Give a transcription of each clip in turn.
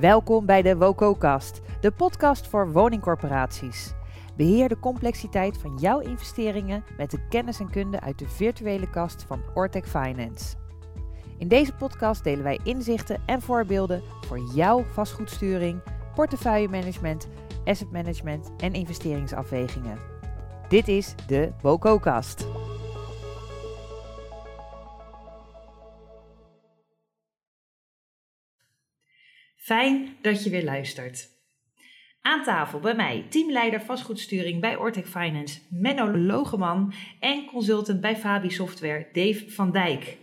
Welkom bij de WOCO-kast, de podcast voor woningcorporaties. Beheer de complexiteit van jouw investeringen met de kennis en kunde uit de virtuele kast van Ortec Finance. In deze podcast delen wij inzichten en voorbeelden voor jouw vastgoedsturing, portefeuillemanagement, asset management en investeringsafwegingen. Dit is de WOCO-kast. Fijn dat je weer luistert. Aan tafel bij mij teamleider vastgoedsturing bij Ortec Finance, Menno Logeman en consultant bij Fabi Software, Dave van Dijk.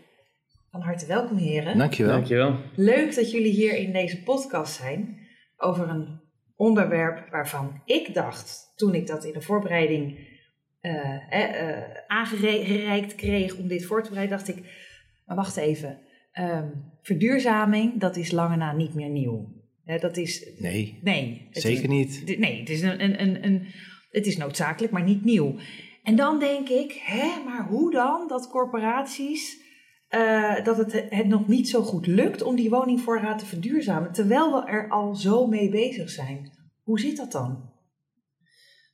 Van harte welkom heren. Dankjewel. Dankjewel. Leuk dat jullie hier in deze podcast zijn over een onderwerp waarvan ik dacht, toen ik dat in de voorbereiding uh, uh, aangereikt kreeg om dit voor te bereiden, dacht ik, maar wacht even, um, verduurzaming, dat is lange na niet meer nieuw. Dat is, Nee, nee, zeker is, niet. Nee, het is, een, een, een, een, het is noodzakelijk, maar niet nieuw. En dan denk ik, hè, maar hoe dan dat corporaties, uh, dat het, het nog niet zo goed lukt om die woningvoorraad te verduurzamen, terwijl we er al zo mee bezig zijn. Hoe zit dat dan?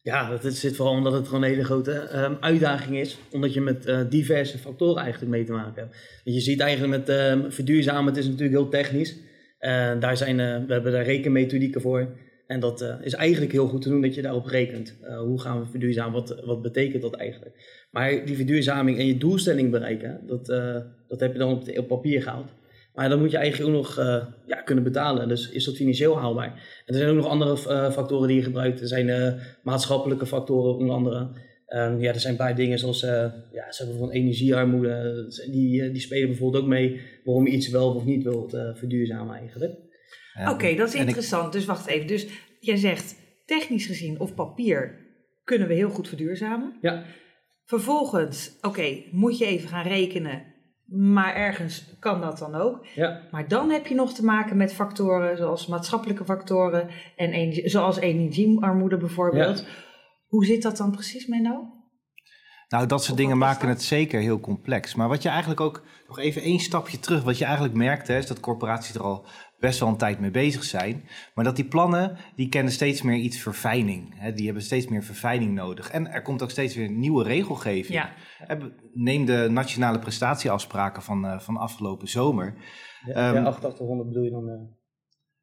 Ja, dat zit vooral omdat het gewoon een hele grote um, uitdaging is. Omdat je met uh, diverse factoren eigenlijk mee te maken hebt. Want je ziet eigenlijk met uh, verduurzamen, het is natuurlijk heel technisch. Daar zijn, we hebben daar rekenmethodieken voor. En dat is eigenlijk heel goed te doen dat je daarop rekent. hoe gaan we verduurzamen? Wat, wat betekent dat eigenlijk? Maar die verduurzaming en je doelstelling bereiken, dat, dat heb je dan op, op papier gehaald. Maar dan moet je eigenlijk ook nog uh, ja, kunnen betalen. Dus is dat financieel haalbaar? En er zijn ook nog andere uh, factoren die je gebruikt. Er zijn uh, maatschappelijke factoren onder andere. Um, ja, er zijn een paar dingen zoals ja, ze hebben bijvoorbeeld energiearmoede. Die, die spelen bijvoorbeeld ook mee waarom je iets wel of niet wilt verduurzamen eigenlijk. Oké, okay, dat is interessant. Ik... Dus wacht even. Dus jij zegt technisch gezien of papier kunnen we heel goed verduurzamen. Ja. Vervolgens, oké, okay, moet je even gaan rekenen maar ergens kan dat dan ook. Ja. Maar dan heb je nog te maken met factoren zoals maatschappelijke factoren en energie, zoals energiearmoede bijvoorbeeld. Ja. Hoe zit dat dan precies, Menno? Nou, dat soort dingen maken het zeker heel complex. Maar wat je eigenlijk ook, nog even één stapje terug, wat je eigenlijk merkt, hè, is dat corporaties er al best wel een tijd mee bezig zijn. Maar dat die plannen, die kennen steeds meer iets verfijning. Hè, die hebben steeds meer verfijning nodig. En er komt ook steeds weer nieuwe regelgeving. Ja. Neem de nationale prestatieafspraken van, uh, van afgelopen zomer. Ja, um, ja 8800 bedoel je dan? Uh...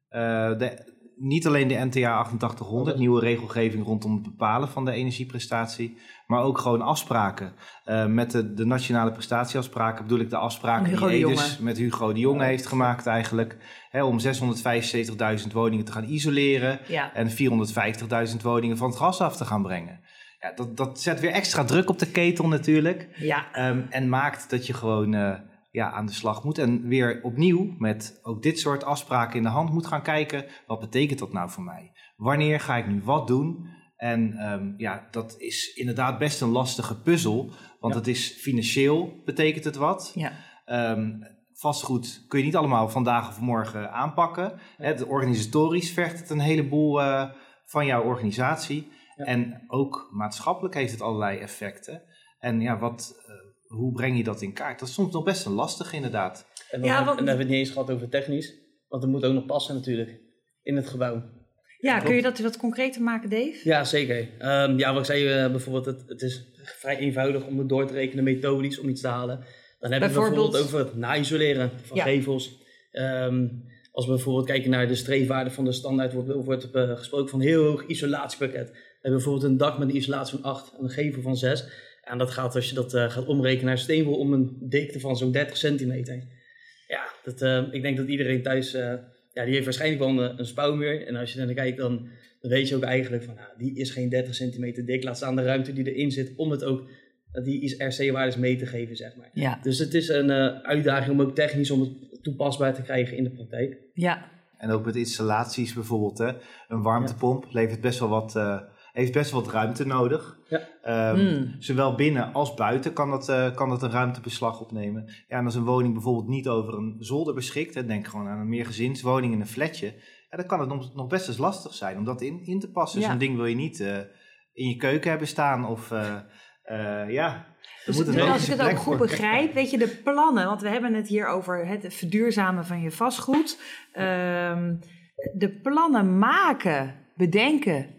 Uh, de, niet alleen de NTA 8800, oh, nieuwe regelgeving rondom het bepalen van de energieprestatie, maar ook gewoon afspraken. Uh, met de, de, nationale prestatieafspraken bedoel ik de afspraken Hugo die Edis met Hugo de Jonge heeft gemaakt eigenlijk. Hè, om 675.000 woningen te gaan isoleren ja. en 450.000 woningen van het gas af te gaan brengen. Ja, dat, dat zet weer extra druk op de ketel natuurlijk. Ja. Um, en maakt dat je gewoon... Uh, ja, aan de slag moet. En weer opnieuw met ook dit soort afspraken in de hand moet gaan kijken. Wat betekent dat nou voor mij? Wanneer ga ik nu wat doen? En um, ja, dat is inderdaad best een lastige puzzel. Want ja. het is financieel betekent het wat. Ja. Um, vastgoed kun je niet allemaal vandaag of morgen aanpakken. Het organisatorisch vergt het een heleboel uh, van jouw organisatie. Ja. En ook maatschappelijk heeft het allerlei effecten. En ja, wat, uh, hoe breng je dat in kaart? Dat is soms nog best een lastig inderdaad. En dan, Ja, heb- want- en dan hebben we het niet eens gehad over technisch. Want het moet ook nog passen natuurlijk. In het gebouw. Ja, kun je dat wat concreter maken, Dave? Ja, zeker. Ehm, ja, wat ik zei eh, bijvoorbeeld, het, het is vrij eenvoudig om het door te rekenen methodisch om iets te halen. Dan heb je Bijvoorbeeld? bijvoorbeeld over het na-isoleren van Ja. gevels. Ehm, als we bijvoorbeeld kijken naar de streefwaarde van de standaard, wordt, wordt er eh, gesproken van een heel hoog isolatiepakket. We hebben bijvoorbeeld een dak met een isolatie van 8 en een gevel van 6. En dat gaat, als je dat eh, gaat omrekenen naar steenwool, om een dikte van zo'n 30 centimeter. Ja, dat, eh, ik denk dat iedereen thuis, eh, ja, die heeft waarschijnlijk wel een, een spouwmuur. En als je dan kijkt, dan, dan weet je ook eigenlijk van, nou, die is geen 30 centimeter dik. Laat staan de ruimte die erin zit, om het ook, die RC-waardes mee te geven, zeg maar. Ja. Dus het is een eh, uitdaging om ook technisch om het toepasbaar te krijgen in de praktijk. Ja. En ook met installaties bijvoorbeeld. Hè. Een warmtepomp levert best wel wat, eh, heeft best wel wat ruimte nodig. Ja. Ehm, Mm. Zowel binnen als buiten kan dat, eh, kan dat een ruimtebeslag opnemen. Ja, en als een woning bijvoorbeeld niet over een zolder beschikt, hè, denk gewoon aan een meergezinswoning in een flatje, ja, dan kan het nog, nog best eens lastig zijn om dat in, in te passen. Ja. Zo'n ding wil je niet eh, in je keuken hebben staan of eh, eh, ja. Dus als ik het ook goed begrijp, weet je, de plannen, want we hebben het hier over het verduurzamen van je vastgoed. Ehm, De plannen maken, bedenken,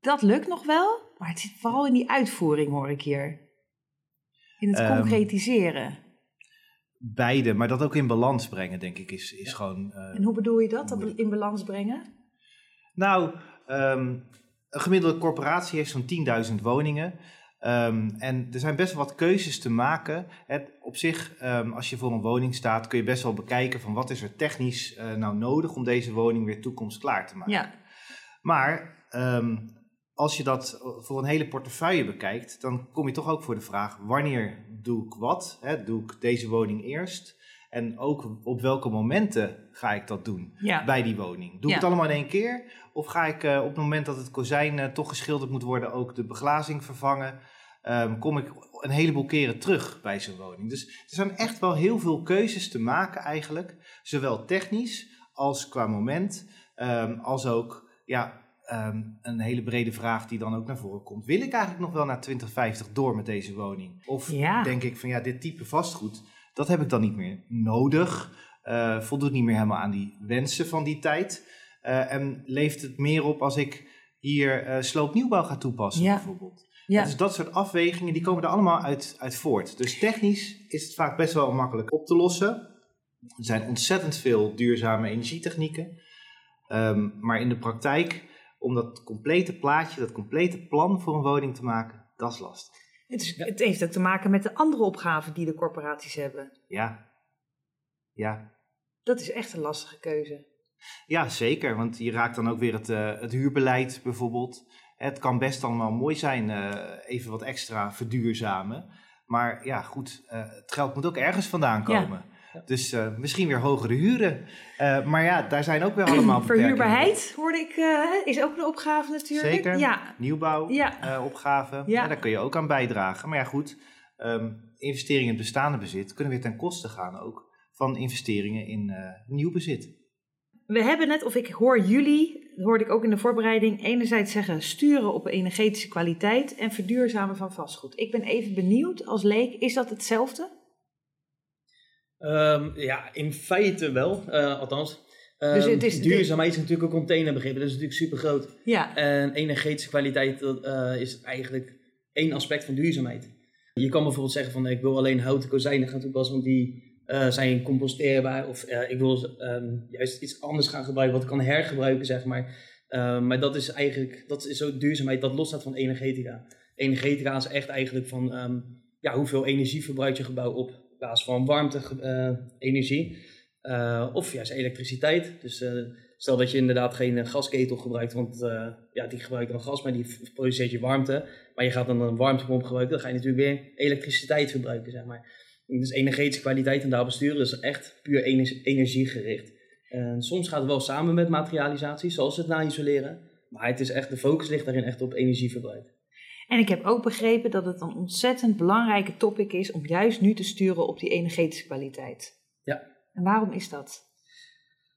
dat lukt nog wel. Maar het zit vooral in die uitvoering, hoor ik hier. In het Ehm, concretiseren. Beide, maar dat ook in balans brengen, denk ik, is, is gewoon... eh, En hoe bedoel je dat, dat in balans brengen? Nou, ehm, een gemiddelde corporatie heeft zo'n 10.000 woningen. Ehm, en er zijn best wel wat keuzes te maken. Het, op zich, als je voor een woning staat, kun je best wel bekijken van wat is er technisch eh, nou nodig om deze woning weer toekomstklaar te maken. Ja, Maar als je dat voor een hele portefeuille bekijkt, dan kom je toch ook voor de vraag: wanneer doe ik wat? Hè? Doe ik deze woning eerst? En ook op welke momenten ga ik dat doen ja. bij die woning? Doe ik het allemaal in één keer? Of ga ik eh, op het moment dat het kozijn eh, toch geschilderd moet worden, ook de beglazing vervangen? Ehm, kom ik een heleboel keren terug bij zo'n woning. Dus er zijn echt wel heel veel keuzes te maken eigenlijk. Zowel technisch als qua moment. ehm, als ook ja, ehm, een hele brede vraag die dan ook naar voren komt. Wil ik eigenlijk nog wel naar 2050 door met deze woning? Of Ja. denk ik van ja, dit type vastgoed, dat heb ik dan niet meer nodig. eh, voldoet niet meer helemaal aan die wensen van die tijd. Eh, en leeft het meer op als ik hier eh sloopnieuwbouw ga toepassen Ja. bijvoorbeeld. ja. Dus dat soort afwegingen, die komen er allemaal uit, uit voort. Dus technisch is het vaak best wel makkelijk op te lossen. Er zijn ontzettend veel duurzame energietechnieken. Ehm, maar in de praktijk, om dat complete plaatje, dat complete plan voor een woning te maken, dat is lastig. Het, is, het heeft ook te maken met de andere opgaven die de corporaties hebben. Ja, ja. Dat is echt een lastige keuze. Ja, zeker. Want je raakt dan ook weer het, eh, het huurbeleid bijvoorbeeld. Het kan best allemaal mooi zijn, eh, even wat extra verduurzamen. Maar ja, goed, eh, het geld moet ook ergens vandaan Ja. Dus eh, misschien weer hogere huren. Eh, maar ja, daar zijn ook weer allemaal. Verhuurbaarheid, hoorde ik, eh, is ook een opgave natuurlijk. Zeker. Ja, Nieuwbouw, Ja. daar kun je ook aan bijdragen. Maar ja, goed, ehm, investeringen in het bestaande bezit kunnen weer ten koste gaan ook van investeringen in nieuw bezit. we hebben net, of ik hoor jullie, hoorde ik ook in de voorbereiding, enerzijds zeggen sturen op energetische kwaliteit en verduurzamen van vastgoed. Ik ben even benieuwd als leek, is dat hetzelfde? Ehm, ja, in feite wel, eh, althans. Ehm, Dus het is- duurzaamheid is natuurlijk een containerbegrip, dat is natuurlijk super groot. Ja, En energetische kwaliteit dat, eh, is eigenlijk één aspect van duurzaamheid. Je kan bijvoorbeeld zeggen van ik wil alleen houten kozijnen gaan toepassen, want die eh, zijn composteerbaar. Of ik wil ehm, juist iets anders gaan gebruiken wat ik kan hergebruiken, zeg maar. Ehm, maar dat is eigenlijk, dat is ook duurzaamheid, dat losstaat van energetica. Energetica is echt eigenlijk van ehm, ja, hoeveel energie verbruikt je gebouw op plaats van warmte-energie. Eh, of juist elektriciteit. Dus eh, stel dat je inderdaad geen eh, gasketel gebruikt, want eh, ja, die gebruikt dan gas, maar die produceert je warmte. Maar je gaat dan een warmtepomp gebruiken, dan ga je natuurlijk weer elektriciteit verbruiken, zeg maar. Dus energetische kwaliteit en daar besturen is echt puur ener- energiegericht. En soms gaat het wel samen met materialisatie, zoals het na-isoleren. Maar het is echt, de focus ligt daarin echt op energieverbruik. En ik heb ook begrepen dat het een ontzettend belangrijke topic is om juist nu te sturen op die energetische kwaliteit. Ja. En waarom is dat?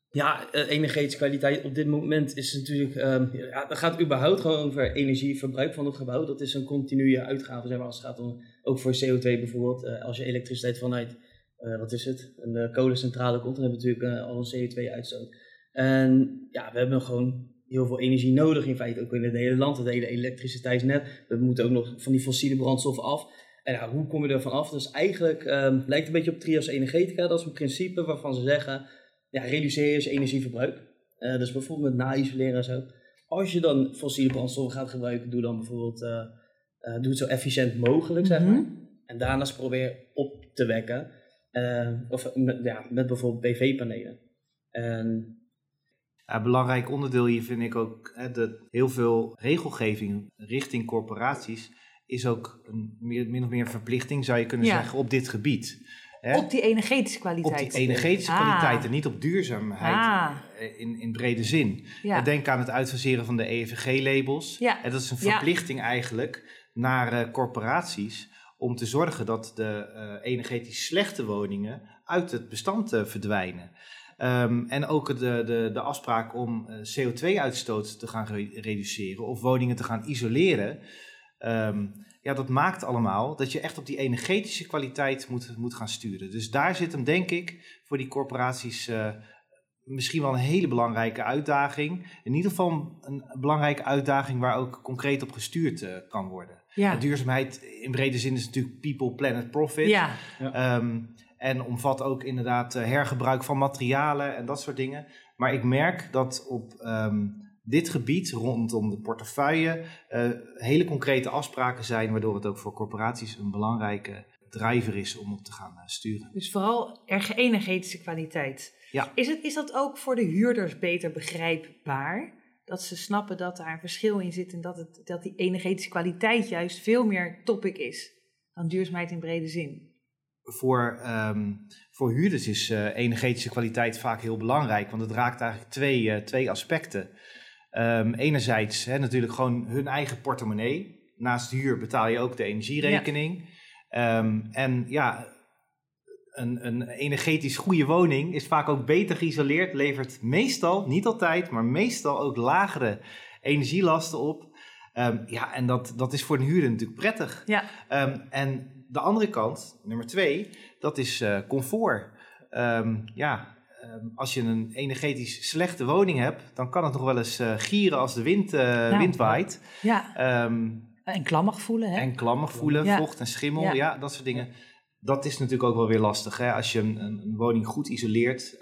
Ja, eh, energetische kwaliteit op dit moment is natuurlijk. ehm ja, het gaat überhaupt gewoon over energieverbruik van het gebouw. Dat is een continue uitgave, zeg maar, als het gaat om. Ook voor CO2 bijvoorbeeld. Eh, als je elektriciteit vanuit. eh, wat is het? Een kolencentrale komt, dan heb je natuurlijk al een CO2-uitstoot. En ja, we hebben gewoon heel veel energie nodig, in feite ook in het hele land. Het hele elektriciteitsnet. We moeten ook nog van die fossiele brandstoffen af. En ja, hoe kom je er van af? Dus eigenlijk ehm, lijkt een beetje op trias energetica. Dat is een principe waarvan ze zeggen ja, reduceer je energieverbruik. Eh, dus bijvoorbeeld met na-isoleren en zo. Als je dan fossiele brandstoffen gaat gebruiken, doe dan bijvoorbeeld eh, eh, doe het zo efficiënt mogelijk, zeg maar. Mhm. En daarnaast probeer op te wekken. Of met, ja, met bijvoorbeeld PV-panelen. En een belangrijk onderdeel hier vind ik ook hè, dat heel veel regelgeving richting corporaties is ook een, meer, min of meer een verplichting, zou je kunnen Ja. zeggen, op dit gebied. Hè? Op die energetische Op kwaliteit. die energetische Ah. kwaliteit en niet op duurzaamheid Ah. eh, in, in brede zin. Ja. Denk aan het uitfaseren van de EVG-labels. Ja. En dat is een verplichting eigenlijk naar eh, corporaties om te zorgen dat de eh, energetisch slechte woningen uit het bestand eh, verdwijnen. Ehm, en ook de, de, de afspraak om eh, CO2-uitstoot te gaan re- reduceren of woningen te gaan isoleren. Ehm, ja, dat maakt allemaal dat je echt op die energetische kwaliteit moet, moet gaan sturen. Dus daar zit hem, denk ik, voor die corporaties eh, misschien wel een hele belangrijke uitdaging. In ieder geval een belangrijke uitdaging waar ook concreet op gestuurd uh, kan worden. Ja. Duurzaamheid in brede zin is natuurlijk people, planet, profit. Ja. Ehm, en omvat ook inderdaad uh, hergebruik van materialen en dat soort dingen. Maar ik merk dat op ehm, dit gebied rondom de portefeuille uh, hele concrete afspraken zijn, waardoor het ook voor corporaties een belangrijke driver is om op te gaan uh, sturen. Dus vooral erg energetische kwaliteit. Ja. Is, het, is dat ook voor de huurders beter begrijpbaar? Dat ze snappen dat daar een verschil in zit en dat, het, dat die energetische kwaliteit juist veel meer topic is dan duurzaamheid in brede zin? Voor, um, voor huurders is uh, energetische kwaliteit vaak heel belangrijk, want het raakt eigenlijk twee, uh, twee aspecten. Um, enerzijds hè, natuurlijk gewoon hun eigen portemonnee. Naast de huur betaal je ook de energierekening. Ja. Um, en ja, een, een, energetisch goede woning is vaak ook beter geïsoleerd, levert meestal, niet altijd, maar meestal ook lagere energielasten op. Um, ja, en dat, dat is voor een huurder natuurlijk prettig. Ja. Um, en de andere kant, nummer twee, dat is uh, comfort. Um, ja, als je een energetisch slechte woning hebt, dan kan het nog wel eens uh, gieren als de wind, ja. wind waait. Ja. en klammig voelen. Hè? En klammig voelen, ja. vocht en schimmel, ja. ja. dat soort dingen dat is natuurlijk ook wel weer lastig. Hè? Als je een, een woning goed isoleert,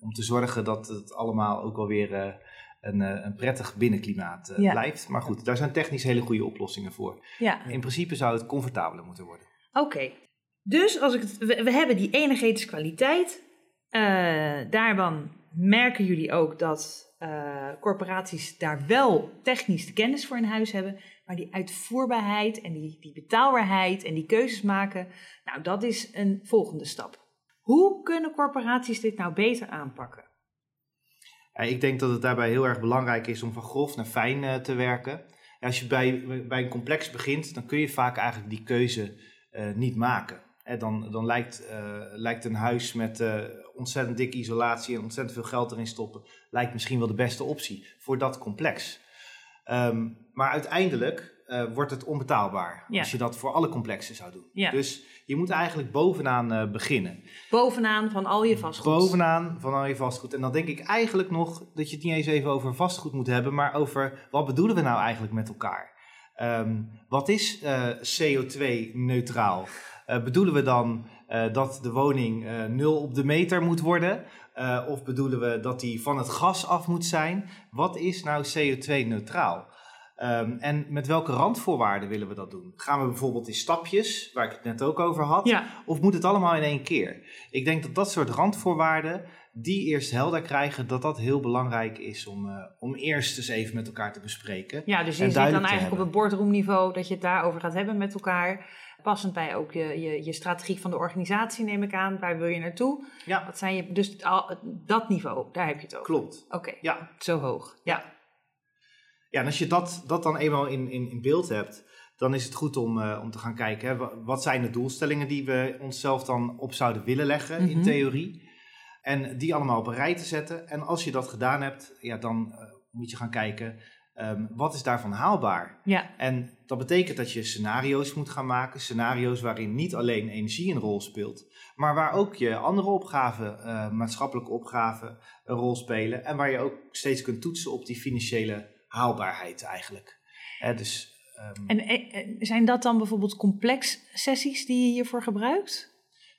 om te zorgen dat het allemaal ook wel weer een, een, prettig binnenklimaat uh, ja. blijft. Maar goed, daar zijn technisch hele goede oplossingen voor. Ja. In principe zou het comfortabeler moeten worden. Oké, dus als ik het, we, hebben die energetische kwaliteit. daarvan merken jullie ook dat corporaties daar wel technisch de kennis voor in huis hebben. Maar die uitvoerbaarheid en die, die betaalbaarheid en die keuzes maken, nou, dat is een volgende stap. Hoe kunnen corporaties dit nou beter aanpakken? Ik denk dat het daarbij heel erg belangrijk is om van grof naar fijn uh, te werken. Als je bij, bij een complex begint, dan kun je vaak eigenlijk die keuze niet maken. Dan dan lijkt, uh, lijkt een huis met ontzettend dikke isolatie en ontzettend veel geld erin stoppen, lijkt misschien wel de beste optie voor dat complex. Um, maar uiteindelijk uh, wordt het onbetaalbaar ja. als je dat voor alle complexen zou doen. Ja. Dus je moet eigenlijk bovenaan uh, beginnen. Bovenaan van al je vastgoed. Bovenaan van al je vastgoed. En dan denk ik eigenlijk nog dat je het niet eens even over vastgoed moet hebben, maar over wat bedoelen we nou eigenlijk met elkaar? Um, wat is uh, CO2-neutraal? bedoelen we dan dat de woning nul op de meter moet worden? Of bedoelen we dat die van het gas af moet zijn? Wat is nou CO2-neutraal? Um, en met welke randvoorwaarden willen we dat doen? Gaan we bijvoorbeeld in stapjes, waar ik het net ook over had? Ja. Of moet het allemaal in één keer? Ik denk dat dat soort randvoorwaarden, die eerst helder krijgen, dat dat heel belangrijk is om, uh, om eerst eens even met elkaar te bespreken. Ja, dus je zit dan eigenlijk op het boardroomniveau dat je het daarover gaat hebben met elkaar. Passend bij ook je, je, je strategie van de organisatie, neem ik aan. Waar wil je naartoe? Ja. Wat zijn je, dus al, dat niveau, daar heb je het over. Klopt. Oké, okay. ja. zo hoog. Ja. Ja, en als je dat, dat dan eenmaal in, in, in beeld hebt, dan is het goed om, uh, om te gaan kijken, hè, wat zijn de doelstellingen die we onszelf dan op zouden willen leggen in theorie. En die allemaal op een rij te zetten. En als je dat gedaan hebt, ja, dan uh, moet je gaan kijken, um, wat is daarvan haalbaar? Ja. En dat betekent dat je scenario's moet gaan maken. Scenario's waarin niet alleen energie een rol speelt, maar waar ook je andere opgaven, uh, maatschappelijke opgaven, een rol spelen. En waar je ook steeds kunt toetsen op die financiële haalbaarheid eigenlijk. Eh, dus, um, en, en zijn dat dan bijvoorbeeld complex sessies die je hiervoor gebruikt?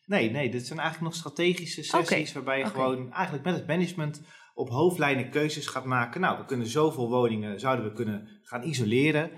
Nee, nee, dit zijn eigenlijk nog strategische sessies okay. waarbij je okay. gewoon eigenlijk met het management op hoofdlijnen keuzes gaat maken. Nou, we kunnen zoveel woningen zouden we kunnen gaan isoleren.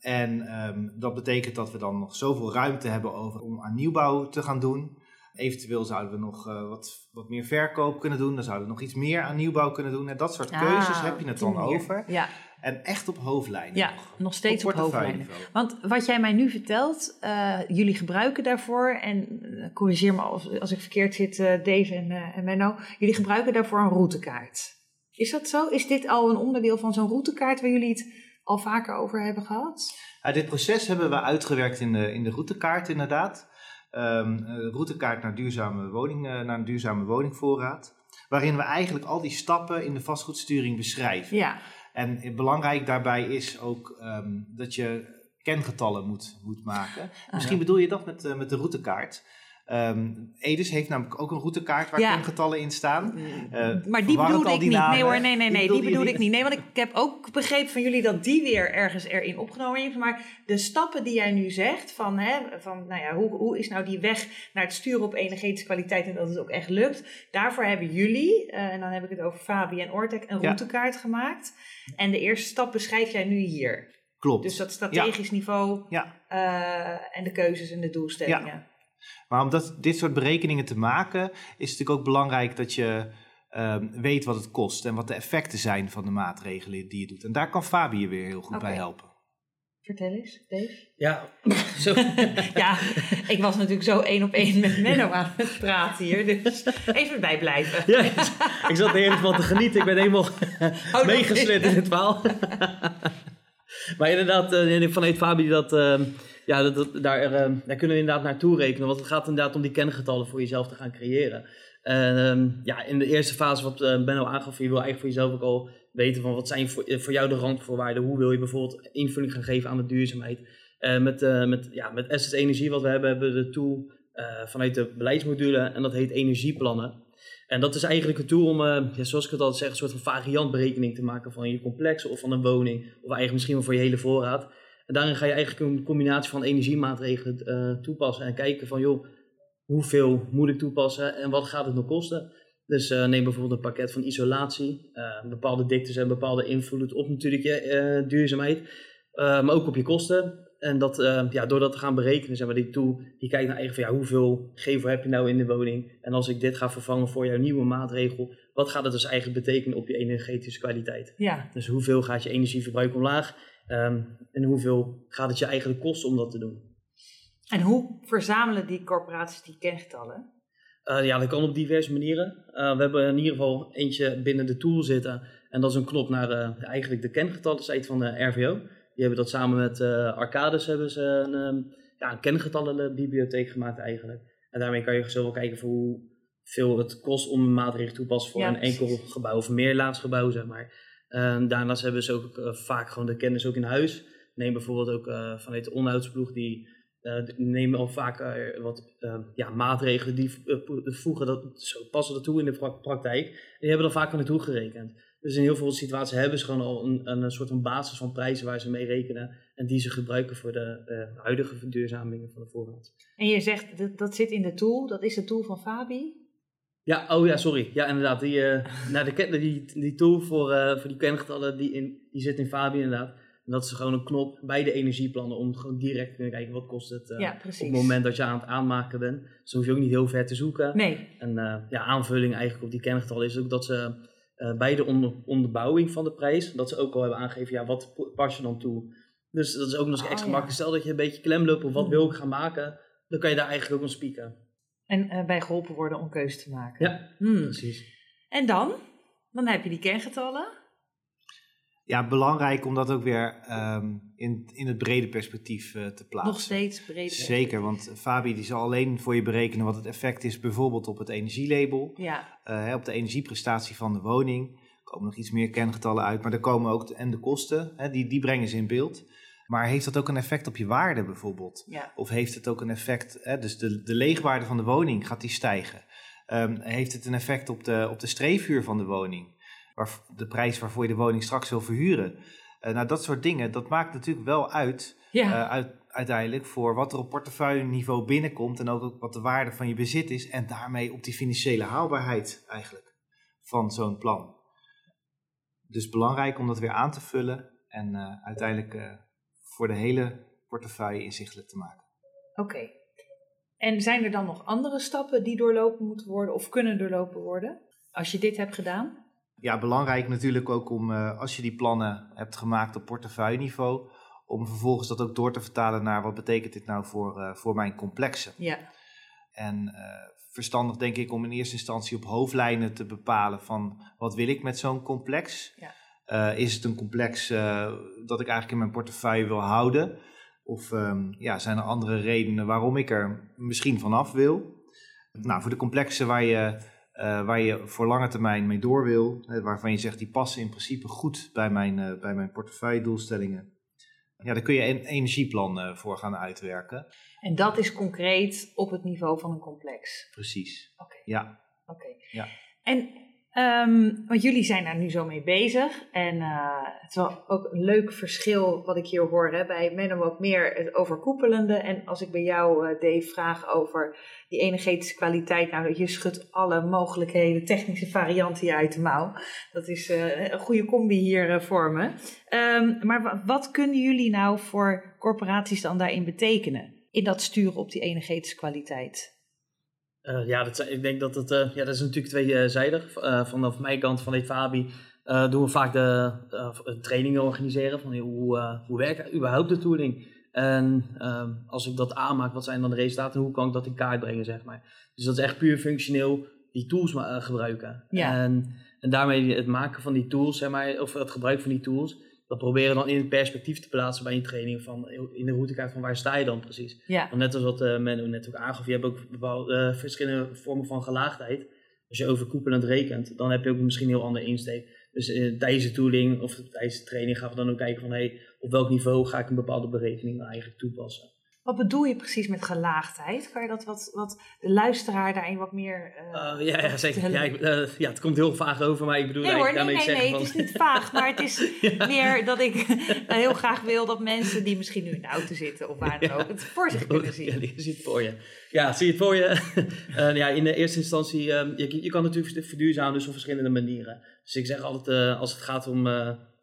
En um, dat betekent dat we dan nog zoveel ruimte hebben over om aan nieuwbouw te gaan doen. Eventueel zouden we nog uh, wat, wat meer verkoop kunnen doen. Dan zouden we nog iets meer aan nieuwbouw kunnen doen. En dat soort ah, keuzes heb je het dan manier. over. Ja. En echt op hoofdlijnen. Ja, nog, nog steeds op, op hoofdlijnen. Want wat jij mij nu vertelt, uh, jullie gebruiken daarvoor, en uh, corrigeer me als, als ik verkeerd zit, uh, Dave en, en Menno, jullie gebruiken daarvoor een routekaart. Is dat zo? Is dit al een onderdeel van zo'n routekaart waar jullie het al vaker over hebben gehad? Ja, dit proces hebben we uitgewerkt in de, in de routekaart inderdaad. Um, routekaart naar, duurzame woning, naar een duurzame woningvoorraad. Waarin we eigenlijk al die stappen in de vastgoedsturing beschrijven. Ja. En belangrijk daarbij is ook um, dat je kengetallen moet, moet maken. Misschien bedoel je dat met, uh, met de routekaart. Ehm, Edis heeft namelijk ook een routekaart waar Ja. kengetallen in staan. Eh, Maar die al ik die niet. namen. Nee hoor, nee, nee, nee. Die bedoelde ik niet. Nee, want ik heb ook begrepen van jullie dat die weer ergens erin opgenomen heeft. Maar de stappen die jij nu zegt, van, hè, van nou ja, hoe, hoe is nou die weg naar het sturen op energetische kwaliteit en dat het ook echt lukt. Daarvoor hebben jullie, eh, en dan heb ik het over Fabi en Ortec, een Ja. routekaart gemaakt. En de eerste stap beschrijf jij nu hier. Klopt. Dus dat strategisch niveau Ja. eh, en de keuzes en de doelstellingen. Maar om dat, dit soort berekeningen te maken, is het natuurlijk ook belangrijk dat je ehm, weet wat het kost en wat de effecten zijn van de maatregelen die je doet. En daar kan Fabi je weer heel goed bij helpen. Vertel eens, Dave. Ja, zo. Ja, ik was natuurlijk zo één op één met Menno aan het praten hier. Dus even bijblijven. Ja, ik zat er heerlijk van te genieten. Ik ben helemaal meegesleept in het verhaal. maar inderdaad, eh, vanuit Fabi, dat, eh, ja, dat, daar, eh, daar kunnen we inderdaad naartoe rekenen. Want het gaat inderdaad om die kengetallen voor jezelf te gaan creëren. En ehm, ja, in de eerste fase, wat eh Benno aangaf, je wil eigenlijk voor jezelf ook al weten van wat zijn voor, eh, voor jou de randvoorwaarden. Hoe wil je bijvoorbeeld invulling gaan geven aan de duurzaamheid. Met, eh, met, ja, met Assets Energie, wat we hebben, hebben we de tool vanuit de beleidsmodule. En dat heet energieplannen. En dat is eigenlijk een tool om, ja, zoals ik het altijd zeg, een soort van variantberekening te maken van je complex of van een woning. Of eigenlijk misschien wel voor je hele voorraad. En daarin ga je eigenlijk een combinatie van energiemaatregelen eh, toepassen. En kijken van, joh, hoeveel moet ik toepassen en wat gaat het nog kosten? Dus eh, neem bijvoorbeeld een pakket van isolatie. Eh, bepaalde diktes en bepaalde invloed op natuurlijk je duurzaamheid. maar ook op je kosten. En dat, ja, door dat te gaan berekenen, zeg maar, die tool, die kijkt naar eigenlijk van ja, hoeveel gevel heb je nou in de woning? En als ik dit ga vervangen voor jouw nieuwe maatregel, wat gaat het dus eigenlijk betekenen op je energetische kwaliteit? Ja, Dus hoeveel gaat je energieverbruik omlaag? Ehm, en hoeveel gaat het je eigenlijk kosten om dat te doen? en hoe verzamelen die corporaties die kengetallen? Eh, ja, dat kan op diverse manieren. Eh, we hebben in ieder geval eentje binnen de tool zitten. En dat is een knop naar eh, eigenlijk de kengetallen site van de RVO. Die hebben dat samen met Arcades hebben ze een, ehm, ja, een kengetallenbibliotheek gemaakt eigenlijk. En daarmee kan je zo wel kijken voor hoeveel het kost om een maatregel toe te passen voor Ja, een enkel gebouw of een meerlaadsgebouw, zeg maar. En daarnaast hebben ze ook eh, vaak gewoon de kennis ook in huis. Neem bijvoorbeeld ook eh, vanuit de onderhoudsploeg die eh, nemen al vaak wat eh, ja, maatregelen die voegen dat, zo, passen dat toe in de pra- praktijk. En die hebben dan vaak al naartoe gerekend. Dus in heel veel situaties hebben ze gewoon al een, een soort van basis van prijzen waar ze mee rekenen. En die ze gebruiken voor de huidige verduurzamingen van de voorraad. En je zegt dat, dat zit in de tool, dat is de tool van Fabi. Ja, oh ja, sorry. Ja, inderdaad. Die, nou, de, die, die tool voor, eh, voor die kengetallen, die, in, die zit in Fabi inderdaad. En dat is gewoon een knop bij de energieplannen om gewoon direct te kunnen kijken wat kost het ja, op het moment dat je aan het aanmaken bent. Dus dan hoef je ook niet heel ver te zoeken. Nee, En ja, aanvulling eigenlijk op die kengetallen is ook dat ze bij de onder, onderbouwing van de prijs, dat ze ook al hebben aangegeven, ja, wat pas je dan toe? Dus dat is ook nog eens Oh, extra ja. makkelijk. Stel dat je een beetje klem loopt op wat Hmm. wil ik gaan maken, dan kan je daar eigenlijk ook nog spieken. En eh, bij geholpen worden om keuze te maken. Ja, Hmm. precies. En dan? Dan heb je die kengetallen. Ja, belangrijk om dat ook weer ehm, in, in het brede perspectief eh, te plaatsen. Nog steeds breder. Zeker, want Fabi die zal alleen voor je berekenen wat het effect is, bijvoorbeeld op het energielabel, Ja, eh, hè, op de energieprestatie van de woning. Er komen nog iets meer kengetallen uit, maar er komen ook de, en de kosten, hè, die, die brengen ze in beeld. Maar heeft dat ook een effect op je waarde bijvoorbeeld? ja. Of heeft het ook een effect, hè, dus de, de leegwaarde van de woning, gaat die stijgen? Ehm, heeft het een effect op de, op de streefhuur van de woning? Waar, de prijs waarvoor je de woning straks wil verhuren? Eh, nou, dat soort dingen, dat maakt natuurlijk wel uit, Ja, eh, uit uiteindelijk voor wat er op portefeuilleniveau binnenkomt en ook, wat de waarde van je bezit is en daarmee op die financiële haalbaarheid eigenlijk van zo'n plan. Dus belangrijk om dat weer aan te vullen en eh, uiteindelijk voor de hele portefeuille inzichtelijk te maken. oké. En zijn er dan nog andere stappen die doorlopen moeten worden of kunnen doorlopen worden? Als je dit hebt gedaan? Ja, belangrijk natuurlijk ook om, eh, als je die plannen hebt gemaakt op portefeuilleniveau, om vervolgens dat ook door te vertalen naar wat betekent dit nou voor, eh, voor mijn complexen. Ja, En eh, verstandig denk ik om in eerste instantie op hoofdlijnen te bepalen van wat wil ik met zo'n complex. Ja. Eh, is het een complex eh, dat ik eigenlijk in mijn portefeuille wil houden? Of ehm, ja, zijn er andere redenen waarom ik er misschien vanaf wil? Nou, voor de complexen waar je, eh, waar je voor lange termijn mee door wil, hè, waarvan je zegt die passen in principe goed bij mijn, bij mijn portefeuille doelstellingen. ja, daar kun je een energieplan voor gaan uitwerken. En dat is concreet op het niveau van een complex? Precies. Oké. Ja. Oké. Ja. En Um, want jullie zijn daar nu zo mee bezig. En uh, het is wel ook een leuk verschil wat ik hier hoor. Hè. Bij Menno wat meer het overkoepelende. En als ik bij jou, uh, Dave, vraag over die energetische kwaliteit. Nou, je schudt alle mogelijkheden, technische varianten uit de mouw. Dat is uh, een goede combi hier voor me. Um, maar wat kunnen jullie nou voor corporaties dan daarin betekenen? In dat sturen op die energetische kwaliteit? Uh, ja, dat, ik denk dat het, uh, ja, dat is natuurlijk tweezijdig. Uh, vanaf mijn kant, van Fabi, doen we vaak de trainingen organiseren. Van hoe, hoe werkt überhaupt de tooling? En ehm, als ik dat aanmaak, wat zijn dan de resultaten? Hoe kan ik dat in kaart brengen, zeg maar? Dus dat is echt puur functioneel die tools gebruiken. Ja. En, en daarmee het maken van die tools, zeg maar, of het gebruik van die tools, dat proberen dan in het perspectief te plaatsen bij een training van in de routekaart van waar sta je dan precies. Ja. Want net als wat uh, Menno net ook aangaf, je hebt ook bepaalde uh, verschillende vormen van gelaagdheid. Als je overkoepelend rekent, dan heb je ook misschien een heel ander insteek. Dus uh, tijdens de tooling of tijdens de training gaan we dan ook kijken van hey, op welk niveau ga ik een bepaalde berekening nou eigenlijk toepassen. Wat bedoel je precies met gelaagdheid? Kan je dat wat, wat de luisteraar daarin wat meer. Uh, uh, ja, ja, zeker. Ja, ik, uh, ja, het komt heel vaag over, maar ik bedoel nee, hoor, nee, nee. Nee, het is niet vaag, maar het is ja. meer dat ik heel graag wil dat mensen die misschien nu in de auto zitten of waar dan ook, het voor zich kunnen zien. Ja, die het voor je. Ja, zie je het voor je. ja, in de eerste instantie, um, je, je kan natuurlijk verduurzamen dus op verschillende manieren. Dus ik zeg altijd, als het gaat om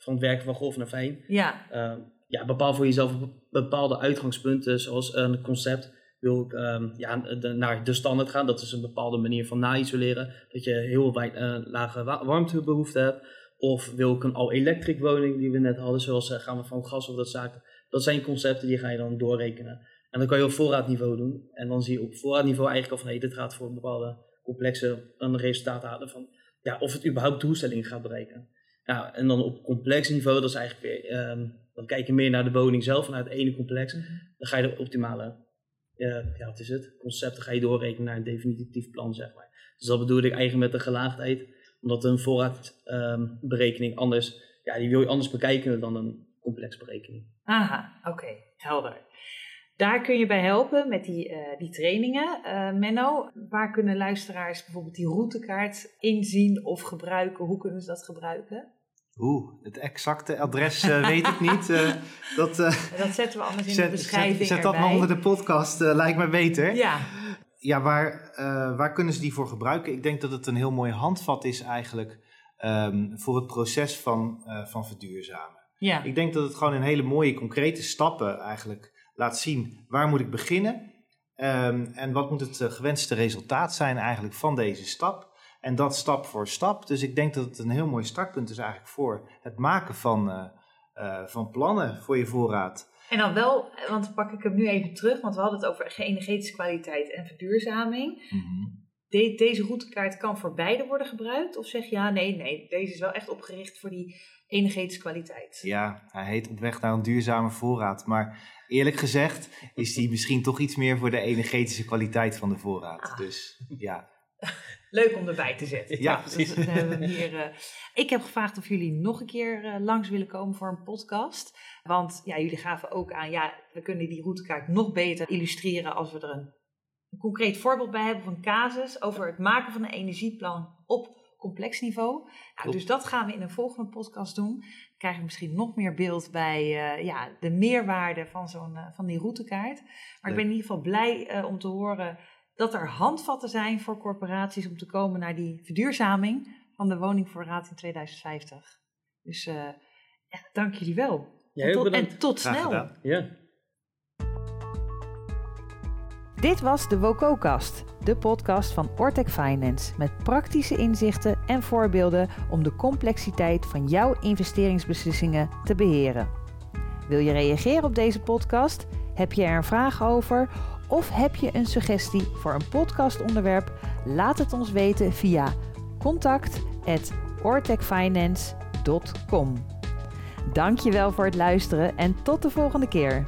van het werken van golf naar fijn. Ja. Ehm, ja, bepaal voor jezelf bepaalde uitgangspunten, zoals een concept. Wil ik um, ja, naar de standaard gaan, dat is een bepaalde manier van na-isoleren, dat je heel uh, lage warmtebehoefte hebt. Of wil ik een al-electric woning die we net hadden, zoals uh, gaan we van gas of dat zaken. Dat zijn concepten die ga je dan doorrekenen. En dan kan je op voorraadniveau doen. En dan zie je op voorraadniveau eigenlijk al van, hé, dit gaat voor een bepaalde complexe een resultaat halen van, ja, of het überhaupt doelstellingen gaat bereiken. Nou, en dan op complex niveau, dat is eigenlijk weer, um, dan kijk je meer naar de woning zelf, naar het ene complex. Mhm. Dan ga je de optimale, uh, ja, wat is het, concepten ga je doorrekenen naar een definitief plan, zeg maar. Dus dat bedoel ik eigenlijk met de gelaagdheid, omdat een voorraadberekening um, anders, ja, die wil je anders bekijken dan een complex berekening. Aha, oké, okay, helder. Daar kun je bij helpen met die, uh, die trainingen. Uh, Menno, waar kunnen luisteraars bijvoorbeeld die routekaart inzien of gebruiken? Hoe kunnen ze dat gebruiken? Oeh, het exacte adres uh, weet ik niet. dat, dat zetten we anders in zet, de beschrijving Zet, zet dat maar onder de podcast, lijkt me beter. Ja. Ja, waar, waar kunnen ze die voor gebruiken? Ik denk dat het een heel mooi handvat is eigenlijk um, voor het proces van, van verduurzamen. Ja. Ik denk dat het gewoon een hele mooie concrete stappen eigenlijk laat zien waar moet ik beginnen um, en wat moet het gewenste resultaat zijn eigenlijk van deze stap. En dat stap voor stap. Dus ik denk dat het een heel mooi startpunt is eigenlijk voor het maken van, uh, uh, van plannen voor je voorraad. En dan wel, want pak ik hem nu even terug, want we hadden het over energetische kwaliteit en verduurzaming. Mm -hmm. De, deze routekaart kan voor beide worden gebruikt? Of zeg je ja, nee, nee, deze is wel echt opgericht voor die energetische kwaliteit? Ja, hij heet op weg naar een duurzame voorraad. Maar eerlijk gezegd is die misschien toch iets meer voor de energetische kwaliteit van de voorraad. Ah. Dus ja. Leuk om erbij te zetten. Ja, precies. Dus, uh, hier, uh, ik heb gevraagd of jullie nog een keer uh, langs willen komen voor een podcast. Want ja, jullie gaven ook aan, ja, we kunnen die routekaart nog beter illustreren als we er een, een concreet voorbeeld bij hebben van een casus over het maken van een energieplan op complex niveau. Nou, dus dat gaan we in een volgende podcast doen. Dan krijgen we misschien nog meer beeld bij uh, ja, de meerwaarde van, zo'n, uh, van die routekaart. Maar ik ben in ieder geval blij uh, om te horen dat er handvatten zijn voor corporaties om te komen naar die verduurzaming van de woningvoorraad in 2050. Dus ja, dank jullie wel. Ja, en, tot, bedankt. en tot snel. Ja. Dit was de WOCO-kast, de podcast van Ortec Finance met praktische inzichten en voorbeelden om de complexiteit van jouw investeringsbeslissingen te beheren. Wil je reageren op deze podcast? Heb je er een vraag over? Of heb je een suggestie voor een podcastonderwerp? Laat het ons weten via contact@ortecfinance.com. Dankjewel voor het luisteren en tot de volgende keer.